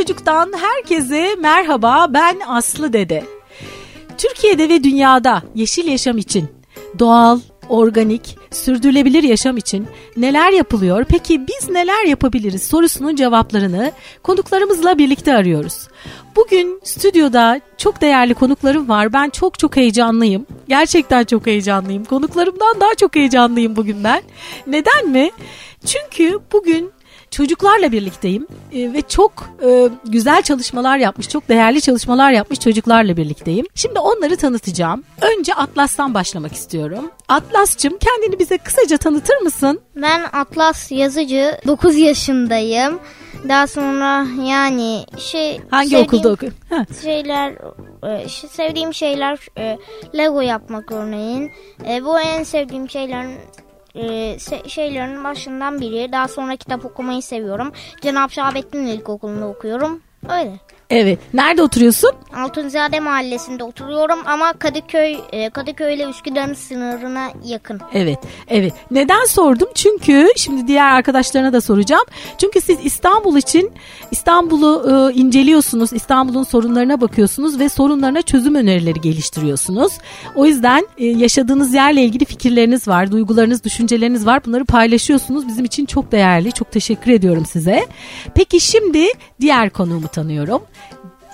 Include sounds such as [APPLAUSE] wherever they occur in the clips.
Çocuk'tan herkese merhaba ben Aslı Dede. Türkiye'de ve dünyada yeşil yaşam için doğal, organik, sürdürülebilir yaşam için neler yapılıyor? Peki biz neler yapabiliriz sorusunun cevaplarını konuklarımızla birlikte arıyoruz. Bugün stüdyoda çok değerli konuklarım var. Ben çok çok heyecanlıyım. Gerçekten çok heyecanlıyım. Konuklarımdan daha çok heyecanlıyım bugün ben. Neden mi? Çünkü bugün çocuklarla birlikteyim e, ve çok e, güzel çalışmalar yapmış, çok değerli çalışmalar yapmış çocuklarla birlikteyim. Şimdi onları tanıtacağım. Önce Atlas'tan başlamak istiyorum. Atlas'cığım kendini bize kısaca tanıtır mısın? Ben Atlas Yazıcı, 9 yaşındayım. Daha sonra yani şey Hangi okulda okuyorsun? Şeyler e, sevdiğim şeyler e, Lego yapmak örneğin. E, bu en sevdiğim şeylerin e, şeylerin başından biri. Daha sonra kitap okumayı seviyorum. Cenab-ı Şahabettin İlkokulu'nda okuyorum. Öyle. Evet. Nerede oturuyorsun? Altunzade Mahallesi'nde oturuyorum ama Kadıköy e, Kadıköy ile Üsküdar'ın sınırına yakın. Evet, evet. Neden sordum? Çünkü şimdi diğer arkadaşlarına da soracağım. Çünkü siz İstanbul için İstanbul'u e, inceliyorsunuz, İstanbul'un sorunlarına bakıyorsunuz ve sorunlarına çözüm önerileri geliştiriyorsunuz. O yüzden e, yaşadığınız yerle ilgili fikirleriniz var, duygularınız, düşünceleriniz var. Bunları paylaşıyorsunuz. Bizim için çok değerli. Çok teşekkür ediyorum size. Peki şimdi diğer konuğumu tanıyorum.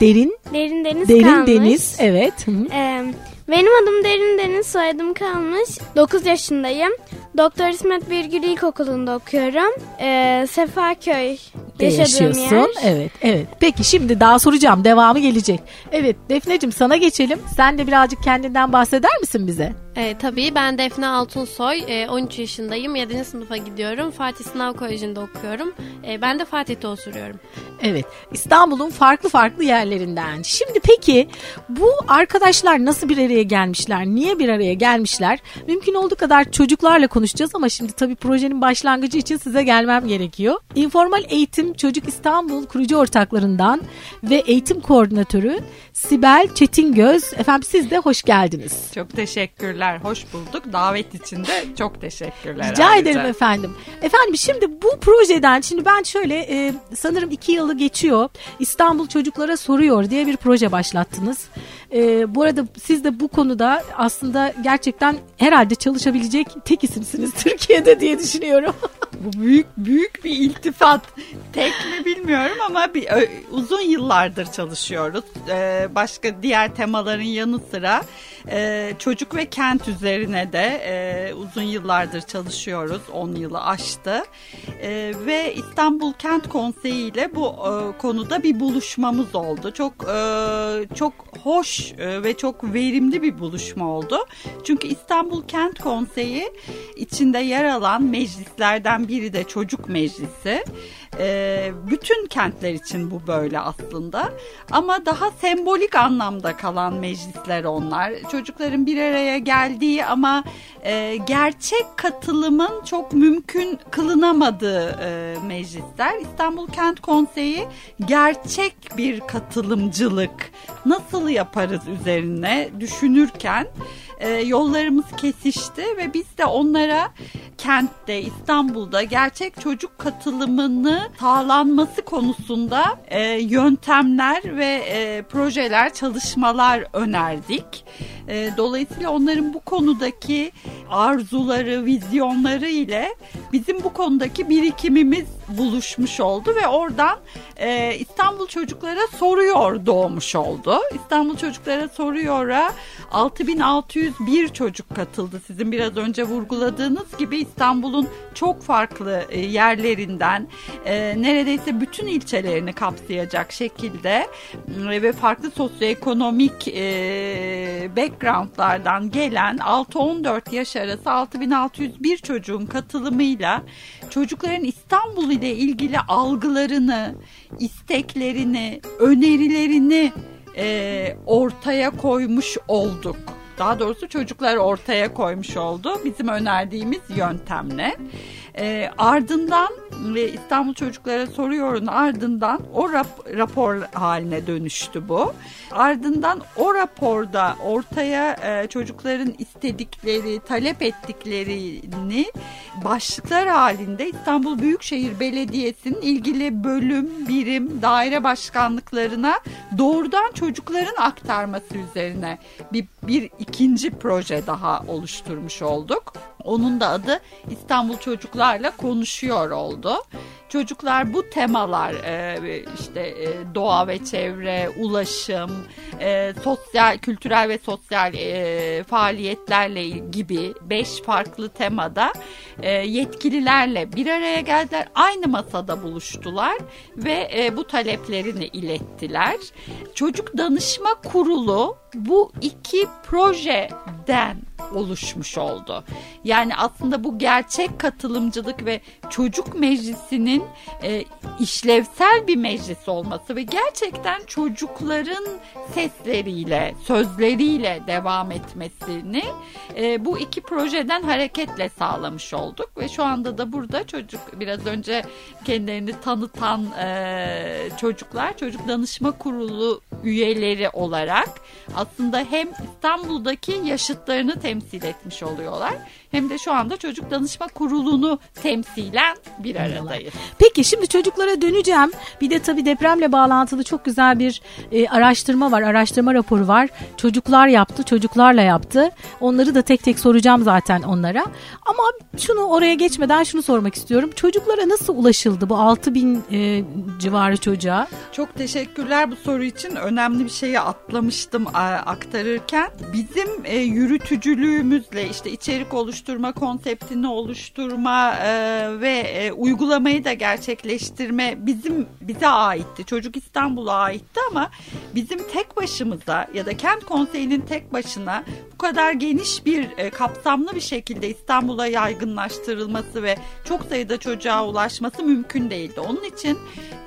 Derin, Derin Deniz Derin Kalmış. Deniz. Evet. Hı hı. Ee, benim adım Derin Deniz, soyadım Kalmış. 9 yaşındayım. Doktor İsmet Birgül İlkokulu'nda okuyorum. Ee, Sefaköy yaşadığım yer. Evet, evet. Peki şimdi daha soracağım. Devamı gelecek. Evet, Defneciğim sana geçelim. Sen de birazcık kendinden bahseder misin bize? E, tabii ben Defne Altunsoy, e, 13 yaşındayım, 7. sınıfa gidiyorum. Fatih Sınav Koleji'nde okuyorum. E, ben de Fatih'te oturuyorum. Evet, İstanbul'un farklı farklı yerlerinden. Şimdi peki bu arkadaşlar nasıl bir araya gelmişler? Niye bir araya gelmişler? Mümkün olduğu kadar çocuklarla konuşacağız ama şimdi tabii projenin başlangıcı için size gelmem gerekiyor. İnformal Eğitim Çocuk İstanbul kurucu ortaklarından ve eğitim koordinatörü Sibel Çetingöz. Efendim siz de hoş geldiniz. Çok teşekkürler. Hoş bulduk. Davet için de çok teşekkürler. Rica ayrıca. ederim efendim. Efendim şimdi bu projeden şimdi ben şöyle e, sanırım iki yılı geçiyor. İstanbul Çocuklara Soruyor diye bir proje başlattınız. E, bu arada siz de bu konuda aslında gerçekten herhalde çalışabilecek tek isimsiniz [LAUGHS] Türkiye'de diye düşünüyorum. [LAUGHS] Bu büyük büyük bir iltifat. Tek mi bilmiyorum ama bir, uzun yıllardır çalışıyoruz. Ee, başka diğer temaların yanı sıra e, çocuk ve kent üzerine de e, uzun yıllardır çalışıyoruz. 10 yılı aştı. E, ve İstanbul Kent Konseyi ile bu e, konuda bir buluşmamız oldu. Çok e, çok hoş e, ve çok verimli bir buluşma oldu. Çünkü İstanbul Kent Konseyi içinde yer alan meclislerden biri de çocuk meclisi. E, bütün kentler için bu böyle aslında. Ama daha sembolik anlamda kalan meclisler onlar. Çocukların bir araya geldiği ama e, gerçek katılımın çok mümkün kılınamadığı e, meclisler. İstanbul Kent Konseyi gerçek bir katılımcılık nasıl yaparız üzerine düşünürken e, yollarımız kesişti ve biz de onlara kentte İstanbul'da gerçek çocuk katılımını sağlanması konusunda e, yöntemler ve e, projeler çalışmalar önerdik. E, dolayısıyla onların bu konudaki arzuları, vizyonları ile bizim bu konudaki birikimimiz buluşmuş oldu ve oradan e, İstanbul Çocuklara Soruyor doğmuş oldu. İstanbul Çocuklara Soruyor'a 6601 çocuk katıldı. Sizin biraz önce vurguladığınız gibi İstanbul'un çok farklı e, yerlerinden e, neredeyse bütün ilçelerini kapsayacak şekilde e, ve farklı sosyoekonomik e, backgroundlardan gelen 6-14 yaş arası 6601 çocuğun katılımıyla çocukların İstanbul ile ilgili algılarını, isteklerini, önerilerini e, ortaya koymuş olduk. Daha doğrusu çocuklar ortaya koymuş oldu bizim önerdiğimiz yöntemle. E, ardından ve İstanbul Çocuklara Soruyor'un ardından o rap, rapor haline dönüştü bu. Ardından o raporda ortaya e, çocukların istedikleri, talep ettiklerini başlıklar halinde İstanbul Büyükşehir Belediyesi'nin ilgili bölüm, birim, daire başkanlıklarına doğrudan çocukların aktarması üzerine bir, bir ikinci proje daha oluşturmuş olduk. Onun da adı İstanbul Çocuklarla Konuşuyor oldu. Çocuklar bu temalar e, işte e, doğa ve çevre, ulaşım, e, sosyal, kültürel ve sosyal faaliyetlerle gibi beş farklı temada yetkililerle bir araya geldiler. Aynı masada buluştular ve bu taleplerini ilettiler. Çocuk Danışma Kurulu bu iki projeden oluşmuş oldu. Yani aslında bu gerçek katılımcılık ve çocuk meclisinin e, işlevsel bir meclis olması ve gerçekten çocukların sesleriyle, sözleriyle devam etmesini e, bu iki projeden hareketle sağlamış olduk. Ve şu anda da burada çocuk biraz önce kendilerini tanıtan e, çocuklar çocuk danışma kurulu üyeleri olarak aslında hem İstanbul'daki yaşıtlarını temsil etmiş oluyorlar hem de şu anda çocuk danışma kurulunu temsilen bir aradayız. Peki şimdi çocuklara döneceğim. Bir de tabii depremle bağlantılı çok güzel bir e, araştırma var. Araştırma raporu var. Çocuklar yaptı, çocuklarla yaptı. Onları da tek tek soracağım zaten onlara. Ama şunu oraya geçmeden şunu sormak istiyorum. Çocuklara nasıl ulaşıldı bu 6 bin e, civarı çocuğa? Çok teşekkürler bu soru için. Önemli bir şeyi atlamıştım aktarırken. Bizim e, yürütücülüğümüzle işte içerik oluşturma, konseptini oluşturma e, ve e, uygulamayı da gerçekleştirme bizim bize aitti. Çocuk İstanbul'a aitti ama bizim tek başımıza ya da kent konseyinin tek başına bu kadar geniş bir kapsamlı bir şekilde İstanbul'a yaygınlaştırılması ve çok sayıda çocuğa ulaşması mümkün değildi. Onun için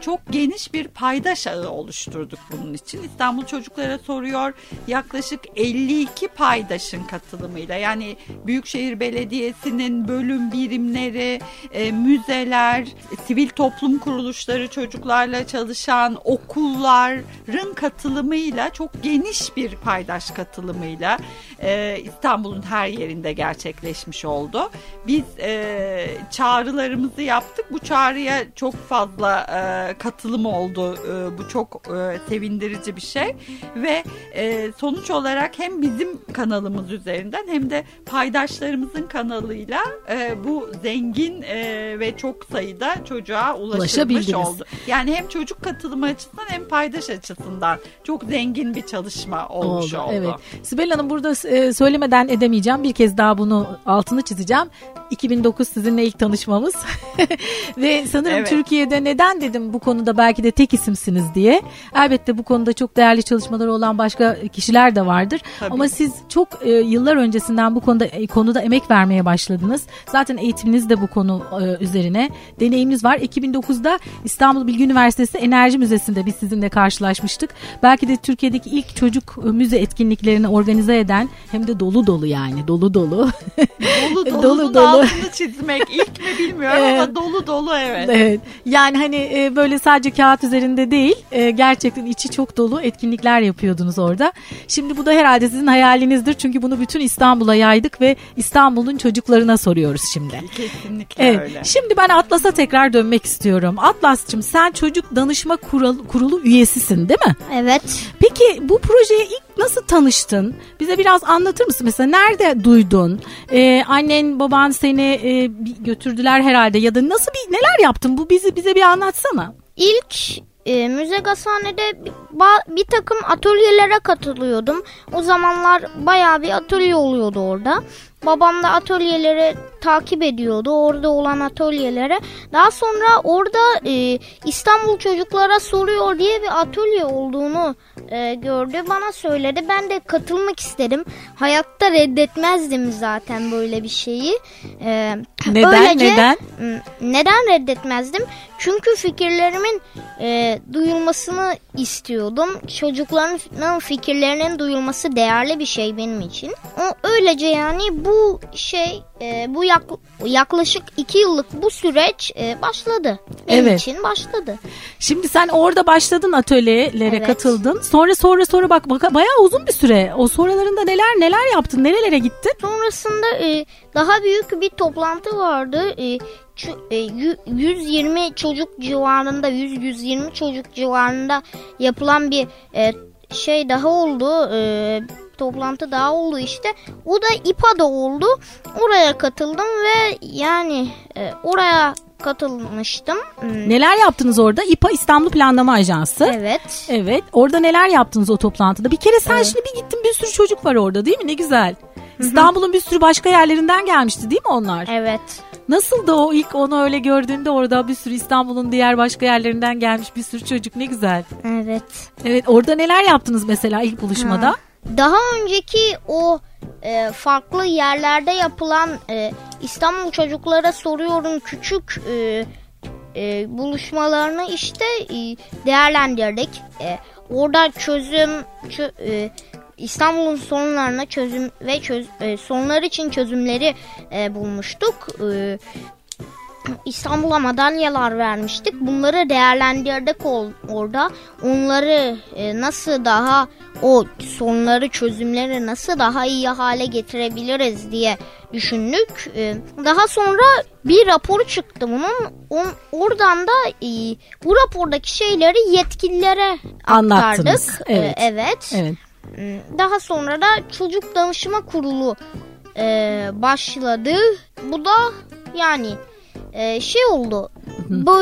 çok geniş bir paydaş ağı oluşturduk bunun için. İstanbul Çocuklara soruyor yaklaşık 52 paydaşın katılımıyla yani Büyükşehir Belediyesi'nin bölüm birimleri, e, müzeler, sivil toplum kuruluşları çocuklarla çalışan okulların katılımıyla çok geniş bir paydaş katılımıyla e, İstanbul'un her yerinde gerçekleşmiş oldu. Biz e, çağrılarımızı yaptık. Bu çağrıya çok fazla e, katılım oldu. E, bu çok e, sevindirici bir şey. Ve e, sonuç olarak hem bizim kanalımız üzerinden hem de paydaşlarımızın kanalıyla e, bu zengin e, ve çok sayıda çocuğa ulaşılmış oldu. Yani hem çocuk katılımı açısından hem paydaş açısından çok zengin bir çalışma olmuş oldu. oldu. Evet. Sibel Hanım burada e, söylemeden edemeyeceğim. Bir kez daha bunu altını çizeceğim. 2009 sizinle ilk tanışmamız [LAUGHS] ve sanırım evet. Türkiye'de neden dedim bu konuda belki de tek isimsiniz diye. Elbette bu konuda çok değerli çalışmaları olan başka kişiler de vardır. Tabii. Ama siz çok e, yıllar öncesinden bu konuda e, konuda emek vermeye başladınız. Zaten eğitiminiz de bu konu e, üzerine deneyiminiz var. 2009'da İstanbul Bilgi Üniversitesi Enerji Müzesi'nde biz sizinle karşılaşmıştık. Belki de Türkiye'deki ilk çocuk müze etkinliklerini organize eden hem de dolu dolu yani dolu dolu. [LAUGHS] Dolu dolu dolu, dolu. altını çizmek ilk mi bilmiyorum evet. ama dolu dolu evet. Evet. Yani hani e, böyle sadece kağıt üzerinde değil e, gerçekten içi çok dolu etkinlikler yapıyordunuz orada. Şimdi bu da herhalde sizin hayalinizdir çünkü bunu bütün İstanbul'a yaydık ve İstanbul'un çocuklarına soruyoruz şimdi. Kesinlikle evet. öyle. Şimdi ben Atlas'a tekrar dönmek istiyorum. Atlas'cığım sen çocuk danışma kurulu, kurulu üyesisin değil mi? Evet. Peki bu projeye ilk nasıl tanıştın? Bize biraz anlatır mısın? Mesela nerede duydun? Ee, annen baban seni e, götürdüler herhalde ya da nasıl bir neler yaptın? Bu bizi bize bir anlatsana. İlk e, Müze Gazhane'de bir, bir takım atölyelere katılıyordum. O zamanlar baya bir atölye oluyordu orada. Babam da atölyeleri takip ediyordu. Orada olan atölyelere. Daha sonra orada e, İstanbul çocuklara soruyor diye bir atölye olduğunu e, gördü. Bana söyledi. Ben de katılmak istedim. Hayatta reddetmezdim zaten böyle bir şeyi. E, neden? Öylece, neden? Neden reddetmezdim? Çünkü fikirlerimin e, duyulmasını istiyordum. Çocukların fikirlerinin duyulması değerli bir şey benim için. O, öylece yani bu bu şey e, bu yak, yaklaşık iki yıllık bu süreç e, başladı. Benim Evet. için başladı. Şimdi sen orada başladın atölyelere Evet. katıldın. Sonra sonra sonra bak, bak bayağı uzun bir süre. O sonralarında neler neler yaptın? Nerelere gittin? Sonrasında e, daha büyük bir toplantı vardı. E, çu- e, yü- 120 çocuk civarında 100-120 çocuk civarında yapılan bir e, şey daha oldu. E, toplantı daha oldu işte. O da İPA'da oldu. Oraya katıldım ve yani e, oraya katılmıştım. Hmm, Neler yaptınız orada? İPA İstanbul Planlama Ajansı. Evet. Evet. Orada neler yaptınız o toplantıda? Bir kere sen şimdi bir gittin bir sürü çocuk var orada değil mi? Ne güzel. İstanbul'un bir sürü başka yerlerinden gelmişti değil mi onlar? Evet. Nasıldı o ilk onu öyle gördüğünde orada bir sürü İstanbul'un diğer başka yerlerinden gelmiş bir sürü çocuk ne güzel. Evet. Evet orada neler yaptınız mesela ilk buluşmada? Daha önceki o e, farklı yerlerde yapılan e, İstanbul çocuklara soruyorum küçük e, e, buluşmalarını işte e, değerlendirdik. E, orada çözüm çö- e, İstanbul'un sorunlarına çözüm ve çöz, e, sorunlar için çözümleri e, bulmuştuk. E, İstanbul'a madalyalar vermiştik. Bunları değerlendirdik orada. Onları e, nasıl daha o sorunları çözümleri nasıl daha iyi hale getirebiliriz diye düşündük. E, daha sonra bir rapor çıktı bunun. On- oradan da e, bu rapordaki şeyleri yetkililere Anlattınız, aktardık. evet. Evet. Evet. Daha sonra da çocuk danışma kurulu başladı. Bu da yani e, şey oldu. Bu,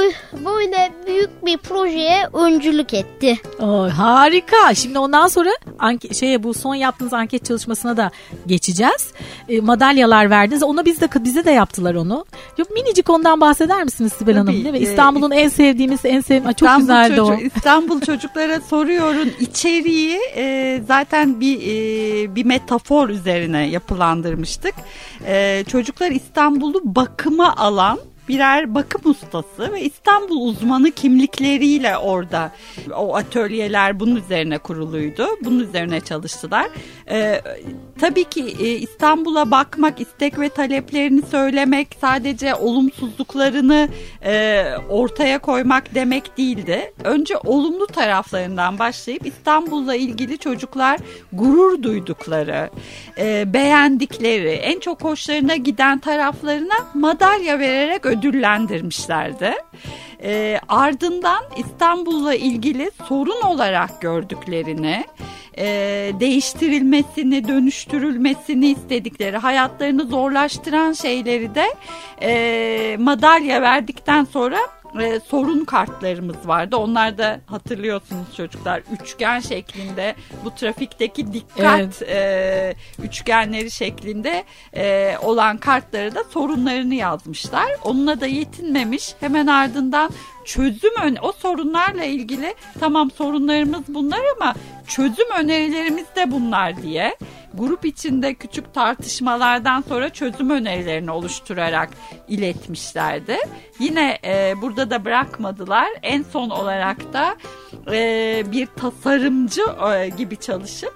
böyle büyük bir projeye öncülük etti. Oo, harika. Şimdi ondan sonra anke, şeye bu son yaptığınız anket çalışmasına da geçeceğiz. E, madalyalar verdiniz. Ona biz de bize de yaptılar onu. Yok minicik ondan bahseder misiniz Sibel Hanım? Tabii, Değil mi? e, İstanbul'un en sevdiğimiz en sevdiğim çok güzeldi o. çocuğu- [LAUGHS] İstanbul çocuklara soruyorun içeriği e, zaten bir e, bir metafor üzerine yapılandırmıştık. E, çocuklar İstanbul'u bakıma alan birer bakım ustası ve İstanbul uzmanı kimlikleriyle orada o atölyeler bunun üzerine kuruluydu. Bunun üzerine çalıştılar. E, tabii ki e, İstanbul'a bakmak, istek ve taleplerini söylemek sadece olumsuzluklarını e, ortaya koymak demek değildi. Önce olumlu taraflarından başlayıp İstanbul'la ilgili çocuklar gurur duydukları, e, beğendikleri, en çok hoşlarına giden taraflarına madalya vererek ödüllendirmişlerdi. E, ardından İstanbul'la ilgili sorun olarak gördüklerini, e, değiştirilmesini, dönüştürülmesini istedikleri, hayatlarını zorlaştıran şeyleri de e, madalya verdikten sonra e, sorun kartlarımız vardı. Onlar da hatırlıyorsunuz çocuklar üçgen şeklinde bu trafikteki dikkat e, üçgenleri şeklinde e, olan kartları da sorunlarını yazmışlar. Onunla da yetinmemiş. Hemen ardından çözüm ön o sorunlarla ilgili tamam sorunlarımız bunlar ama çözüm önerilerimiz de bunlar diye grup içinde küçük tartışmalardan sonra çözüm önerilerini oluşturarak iletmişlerdi. Yine e, burada da bırakmadılar. En son olarak da e, bir tasarımcı e, gibi çalışıp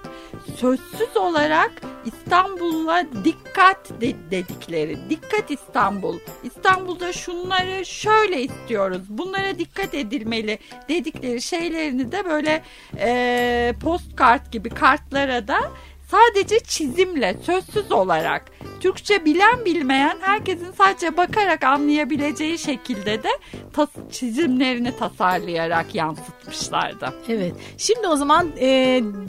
sözsüz olarak İstanbul'a dikkat de- dedikleri. Dikkat İstanbul. İstanbul'da şunları şöyle istiyoruz. Bunlara dikkat edilmeli dedikleri şeylerini de böyle e, postkart gibi kartlara da sadece çizimle, sözsüz olarak Türkçe bilen bilmeyen herkesin sadece bakarak anlayabileceği şekilde de tas- çizimlerini tasarlayarak yansıtmışlardı. Evet. Şimdi o zaman e,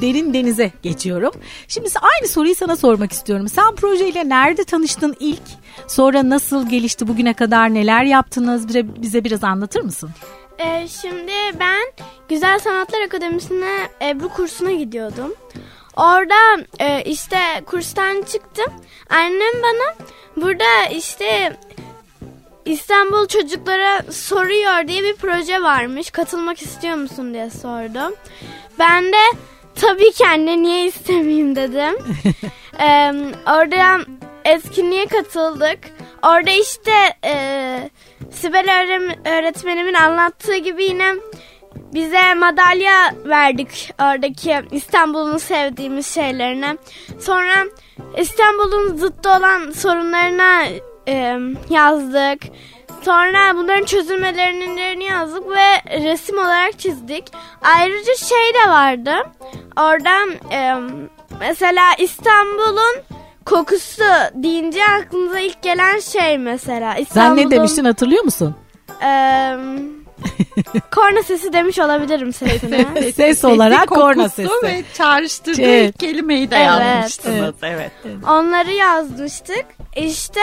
derin denize geçiyorum. Şimdi aynı soruyu sana sormak istiyorum. Sen projeyle nerede tanıştın ilk? Sonra nasıl gelişti bugüne kadar? Neler yaptınız? Bize, bize biraz anlatır mısın? Ee, şimdi ben Güzel Sanatlar Akademisi'ne Ebru kursuna gidiyordum. Orada e, işte kurstan çıktım. Annem bana burada işte İstanbul çocuklara soruyor diye bir proje varmış. Katılmak istiyor musun diye sordum. Ben de tabii ki anne niye istemeyeyim dedim. Ee, [LAUGHS] orada etkinliğe katıldık. Orada işte e, Sibel öğretmenimin anlattığı gibi yine bize madalya verdik oradaki İstanbul'un sevdiğimiz şeylerine. Sonra İstanbul'un zıttı olan sorunlarına e, yazdık. Sonra bunların çözülmelerini yazdık ve resim olarak çizdik. Ayrıca şey de vardı. Orada e, mesela İstanbul'un kokusu deyince aklınıza ilk gelen şey mesela. Sen İstanbul'un, ne demiştin hatırlıyor musun? E, [LAUGHS] korna sesi demiş olabilirim [LAUGHS] sesine. Ses Sesi, olarak korna kokusu sesi. ve çağrıştırdığı Evet. kelimeyi de Evet. yazmıştınız. Evet. Onları yazmıştık. İşte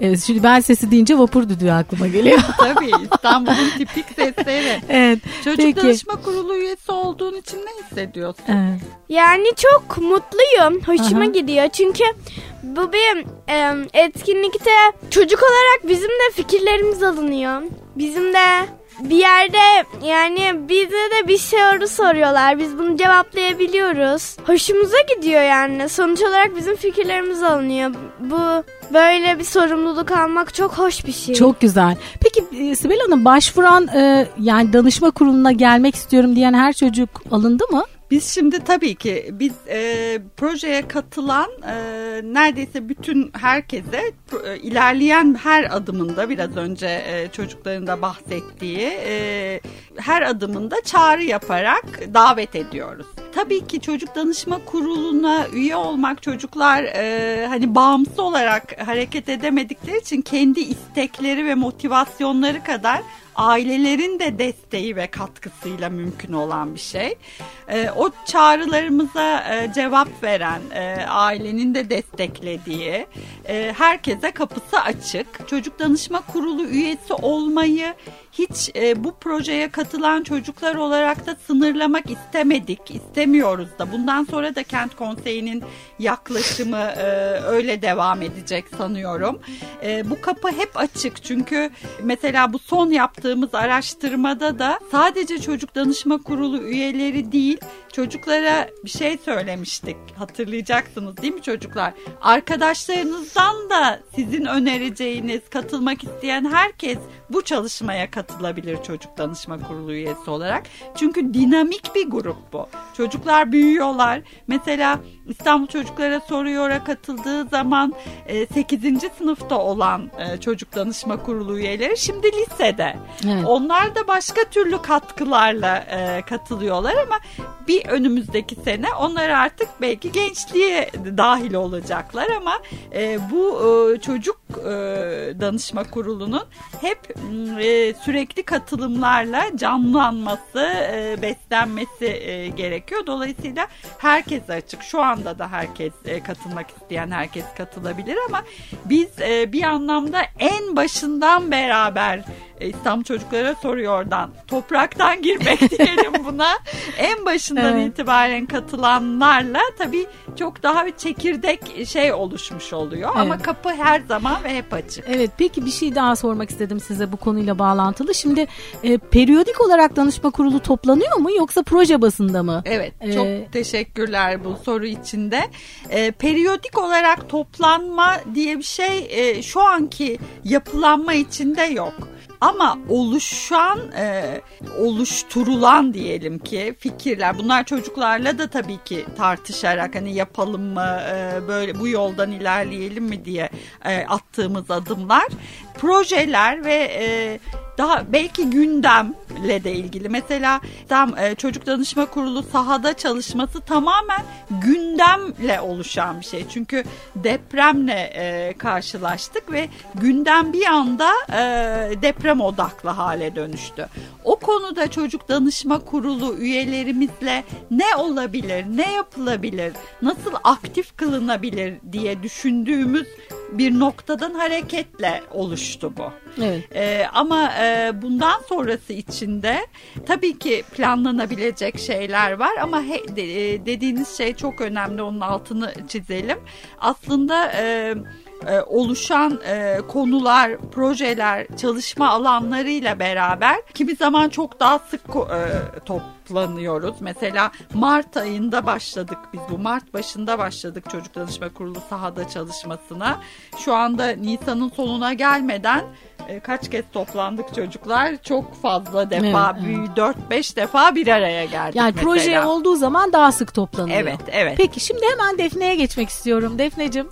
Evet, şimdi ben sesi deyince vapur düdüğü aklıma geliyor. [LAUGHS] Tabii İstanbul'un tipik sesleri. evet. Çocuk Peki. danışma kurulu üyesi olduğun için ne hissediyorsun? Evet. Yani çok mutluyum. Hoşuma Aha. gidiyor. Çünkü bu bir e, etkinlikte çocuk olarak bizim de fikirlerimiz alınıyor. Bizim de bir yerde yani bize de bir soru soruyorlar. Biz bunu cevaplayabiliyoruz. Hoşumuza gidiyor yani. Sonuç olarak bizim fikirlerimiz alınıyor. Bu böyle bir sorumluluk almak çok hoş bir şey. Çok güzel. Peki e, Sibel Hanım başvuran e, yani danışma kuruluna gelmek istiyorum diyen her çocuk alındı mı? Biz şimdi tabii ki biz e, projeye katılan e, neredeyse bütün herkese e, ilerleyen her adımında biraz önce e, çocukların da bahsettiği e, her adımında çağrı yaparak davet ediyoruz. Tabii ki çocuk danışma kuruluna üye olmak çocuklar e, hani bağımsız olarak hareket edemedikleri için kendi istekleri ve motivasyonları kadar ailelerin de desteği ve katkısıyla mümkün olan bir şey. Ee, o çağrılarımıza e, cevap veren, e, ailenin de desteklediği, e, herkese kapısı açık. Çocuk Danışma Kurulu üyesi olmayı hiç e, bu projeye katılan çocuklar olarak da sınırlamak istemedik, istemiyoruz da. Bundan sonra da Kent Konseyi'nin yaklaşımı e, öyle devam edecek sanıyorum. E, bu kapı hep açık çünkü mesela bu son yaptığımız araştırmada da sadece Çocuk Danışma Kurulu üyeleri değil, çocuklara bir şey söylemiştik. Hatırlayacaksınız değil mi çocuklar? Arkadaşlarınızdan da sizin önereceğiniz, katılmak isteyen herkes bu çalışmaya katılabilir Çocuk Danışma Kurulu üyesi olarak. Çünkü dinamik bir grup bu. Çocuklar büyüyorlar. Mesela İstanbul Çocuklara Soruyor'a katıldığı zaman 8. sınıfta olan e, Çocuk Danışma Kurulu üyeleri şimdi lisede. Evet. Onlar da başka türlü katkılarla e, katılıyorlar ama bir önümüzdeki sene onlar artık belki gençliğe dahil olacaklar ama e, bu e, çocuk e, danışma kurulunun hep e, sürekli katılımlarla canlanması, e, beslenmesi e, gerekiyor. Dolayısıyla herkes açık. Şu anda da herkes e, katılmak isteyen herkes katılabilir ama biz e, bir anlamda en başından beraber e, İstanbul çocuklara soruyordan topraktan girmek [LAUGHS] diyelim buna. En başından Evet. itibaren katılanlarla tabii çok daha bir çekirdek şey oluşmuş oluyor. Ama Evet. kapı her zaman ve hep açık. Evet peki bir şey daha sormak istedim size bu konuyla bağlantılı. Şimdi e, periyodik olarak danışma kurulu toplanıyor mu yoksa proje basında mı? Evet Ee, çok teşekkürler bu soru içinde. Ee, periyodik olarak toplanma diye bir şey e, şu anki yapılanma içinde yok. Ama oluşan, e, oluşturulan diyelim ki fikirler bunlar çocuklarla da tabii ki tartışarak hani yapalım mı e, böyle bu yoldan ilerleyelim mi diye e, attığımız adımlar projeler ve e, daha belki gündemle de ilgili. Mesela tam e, çocuk danışma kurulu sahada çalışması tamamen gündemle oluşan bir şey. Çünkü depremle e, karşılaştık ve gündem bir anda e, deprem odaklı hale dönüştü. O konuda çocuk danışma kurulu üyelerimizle ne olabilir, ne yapılabilir, nasıl aktif kılınabilir diye düşündüğümüz bir noktadan hareketle oluştu bu. Evet. Ee, ama e, bundan sonrası içinde tabii ki planlanabilecek şeyler var ama he- de- e, dediğiniz şey çok önemli onun altını çizelim. Aslında e, e, oluşan e, konular, projeler, çalışma alanlarıyla beraber kimi zaman çok daha sık e, toplanıyoruz. Mesela Mart ayında başladık biz bu Mart başında başladık Çocuk Danışma Kurulu sahada çalışmasına. Şu anda Nisan'ın sonuna gelmeden e, kaç kez toplandık çocuklar çok fazla defa Evet, bir 4-5 defa bir araya geldik Yani mesela. proje olduğu zaman daha sık toplanıyor. Evet evet. Peki şimdi hemen Defne'ye geçmek istiyorum. Defne'cim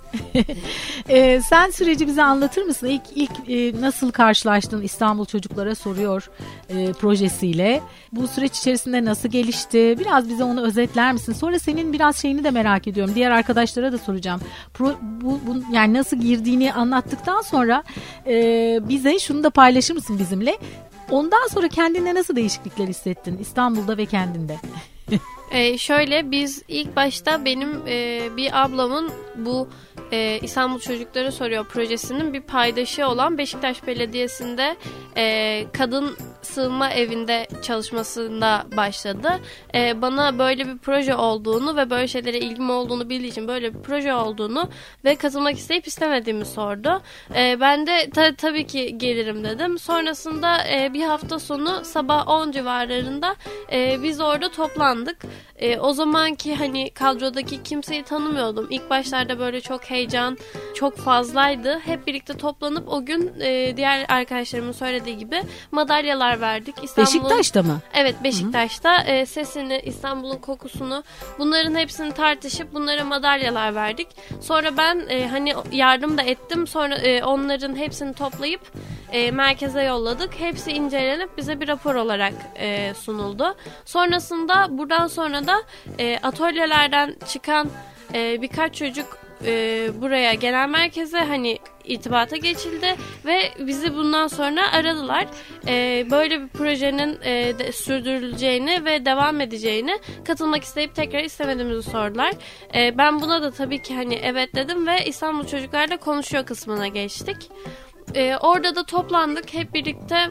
[LAUGHS] e, sen süreci bize anlatır mısın? İlk, ilk e, nasıl karşılaştın İstanbul Çocuklara Soruyor e, projesiyle? Bu süreç içerisinde nasıl gelişti? Biraz bize onu özetler misin? Sonra senin biraz şeyini de merak ediyorum. Diğer arkadaşlara da soracağım. Pro, bu, bu, yani nasıl girdiğini anlattıktan sonra e, bize şunu da paylaşır mısın bizimle? Ondan sonra kendinde nasıl değişiklikler hissettin İstanbul'da ve kendinde? [LAUGHS] Ee, şöyle biz ilk başta benim e, bir ablamın bu e, İstanbul Çocukları Soruyor projesinin bir paydaşı olan Beşiktaş Belediyesi'nde e, kadın sığınma evinde çalışmasında başladı. E, bana böyle bir proje olduğunu ve böyle şeylere ilgim olduğunu bildiği için böyle bir proje olduğunu ve katılmak isteyip istemediğimi sordu. E, ben de ta- tabii ki gelirim dedim. Sonrasında e, bir hafta sonu sabah 10 civarlarında e, biz orada toplandık. Right. E, o zamanki hani kadrodaki kimseyi tanımıyordum. İlk başlarda böyle çok heyecan çok fazlaydı. Hep birlikte toplanıp o gün e, diğer arkadaşlarımın söylediği gibi madalyalar verdik. İstanbul'un- Beşiktaş'ta mı? Evet Beşiktaş'ta e, sesini, İstanbul'un kokusunu bunların hepsini tartışıp bunlara madalyalar verdik. Sonra ben e, hani yardım da ettim. Sonra e, onların hepsini toplayıp e, merkeze yolladık. Hepsi incelenip bize bir rapor olarak e, sunuldu. Sonrasında buradan sonra da e, atölyelerden çıkan e, birkaç çocuk e, buraya genel merkeze hani irtibata geçildi ve bizi bundan sonra aradılar. E, böyle bir projenin e, de, sürdürüleceğini ve devam edeceğini katılmak isteyip tekrar istemediğimizi sordular. E, ben buna da tabii ki hani evet dedim ve İstanbul Çocuklarla konuşuyor kısmına geçtik. E, orada da toplandık hep birlikte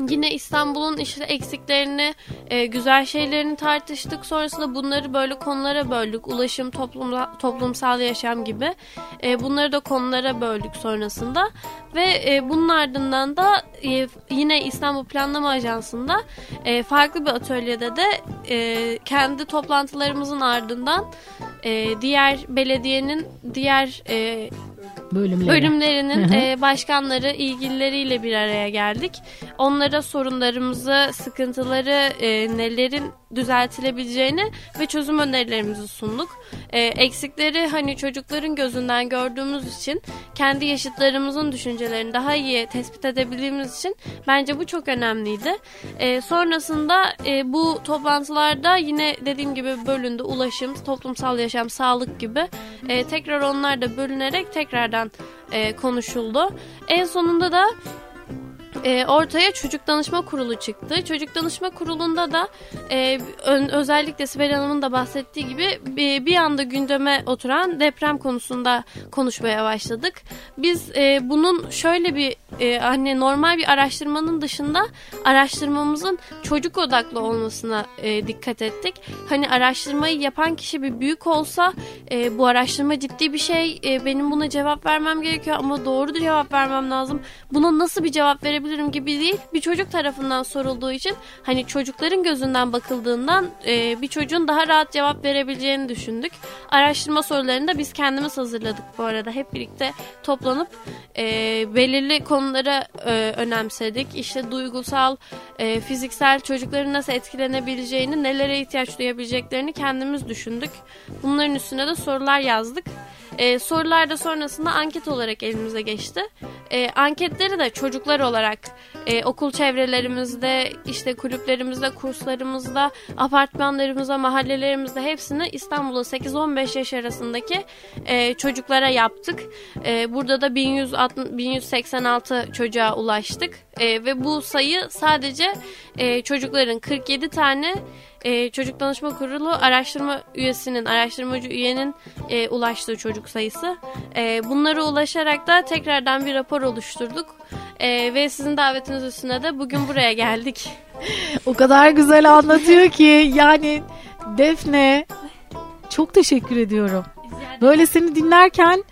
Yine İstanbul'un işte eksiklerini, e, güzel şeylerini tartıştık. Sonrasında bunları böyle konulara böldük. Ulaşım, toplumla, toplumsal yaşam gibi. E, bunları da konulara böldük sonrasında. Ve e, bunun ardından da e, yine İstanbul Planlama Ajansı'nda e, farklı bir atölyede de e, kendi toplantılarımızın ardından e, diğer belediyenin diğer e, Bölümleri. bölümlerinin e, başkanları, ilgilileriyle bir araya geldik. Onlara sorunlarımızı, sıkıntıları, e, nelerin düzeltilebileceğini ve çözüm önerilerimizi sunduk. E, eksikleri hani çocukların gözünden gördüğümüz için kendi yaşıtlarımızın düşüncelerini daha iyi tespit edebildiğimiz için bence bu çok önemliydi. E, sonrasında e, bu toplantılarda yine dediğim gibi bölündü ulaşım, toplumsal yaşam, sağlık gibi e, tekrar onlar da bölünerek tekrardan e, konuşuldu. En sonunda da e, ortaya çocuk danışma kurulu çıktı. Çocuk danışma kurulunda da e, özellikle Sibel Hanım'ın da bahsettiği gibi bir, bir anda gündeme oturan deprem konusunda konuşmaya başladık. Biz e, bunun şöyle bir e, hani normal bir araştırmanın dışında araştırmamızın çocuk odaklı olmasına e, dikkat ettik. Hani araştırmayı yapan kişi bir büyük olsa e, bu araştırma ciddi bir şey e, benim buna cevap vermem gerekiyor ama doğru cevap vermem lazım. Buna nasıl bir cevap verebilirim gibi değil. Bir çocuk tarafından sorulduğu için hani çocukların gözünden bakıldığından e, bir çocuğun daha rahat cevap verebileceğini düşündük. Araştırma sorularını da biz kendimiz hazırladık bu arada. Hep birlikte toplanıp e, belirli konulara e, önemsedik. İşte duygusal, e, fiziksel çocukların nasıl etkilenebileceğini, nelere ihtiyaç duyabileceklerini kendimiz düşündük. Bunların üstüne de sorular yazdık. E, sorular da sonrasında anket olarak elimize geçti. E, anketleri de çocuklar olarak e, okul çevrelerimizde, işte kulüplerimizde, kurslarımızda, apartmanlarımızda, mahallelerimizde hepsini İstanbul'da 8-15 yaş arasındaki e, çocuklara yaptık. E, burada da 1160, 1186 çocuğa ulaştık. E, ve bu sayı sadece e, çocukların 47 tane e, Çocuk Danışma Kurulu araştırma üyesinin, araştırmacı üyenin e, ulaştığı çocuk sayısı. E, bunlara ulaşarak da tekrardan bir rapor oluşturduk. E, ve sizin davetiniz üstüne de bugün buraya geldik. [LAUGHS] O kadar güzel anlatıyor ki yani Defne çok teşekkür ediyorum. Böyle seni dinlerken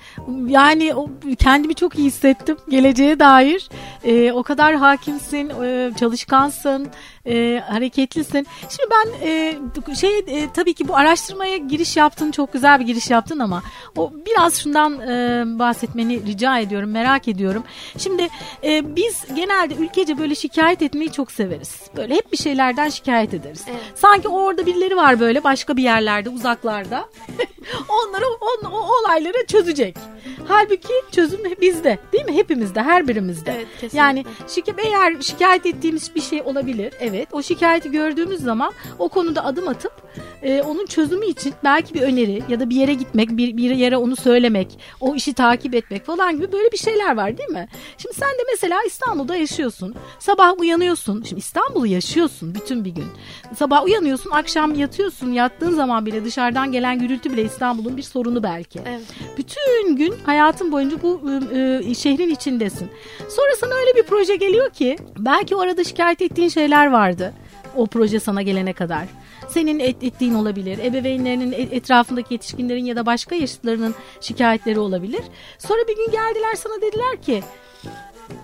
yani kendimi çok iyi hissettim geleceğe dair. Ee, o kadar hakimsin, e, çalışkansın, e, hareketlisin. Şimdi ben e, şey e, tabii ki bu araştırmaya giriş yaptın çok güzel bir giriş yaptın ama o biraz şundan e, bahsetmeni rica ediyorum merak ediyorum. Şimdi e, biz genelde ülkece böyle şikayet etmeyi çok severiz. Böyle hep bir şeylerden şikayet ederiz. Evet. Sanki orada birileri var böyle başka bir yerlerde uzaklarda. Onları on, o olayları çözecek. Halbuki çözüm bizde değil mi? Hepimizde her birimizde. Evet, kesinlikle. yani şike, eğer şikayet ettiğimiz bir şey olabilir. Evet o şikayeti gördüğümüz zaman o konuda adım atıp e, onun çözümü için belki bir öneri ya da bir yere gitmek, bir, bir yere onu söylemek, o işi takip etmek falan gibi böyle bir şeyler var değil mi? Şimdi sen de mesela İstanbul'da yaşıyorsun. Sabah uyanıyorsun. Şimdi İstanbul'u yaşıyorsun bütün bir gün. Sabah uyanıyorsun, akşam yatıyorsun. Yattığın zaman bile dışarıdan gelen gürültü bile İstanbul'un bir sorunu belki. Evet. Bütün gün hayatın boyunca bu e, şehrin içindesin. Sonra sana öyle bir proje geliyor ki belki o arada şikayet ettiğin şeyler vardı. O proje sana gelene kadar. Senin et, ettiğin olabilir. Ebeveynlerinin e- etrafındaki yetişkinlerin ya da başka yaşıtlarının şikayetleri olabilir. Sonra bir gün geldiler sana dediler ki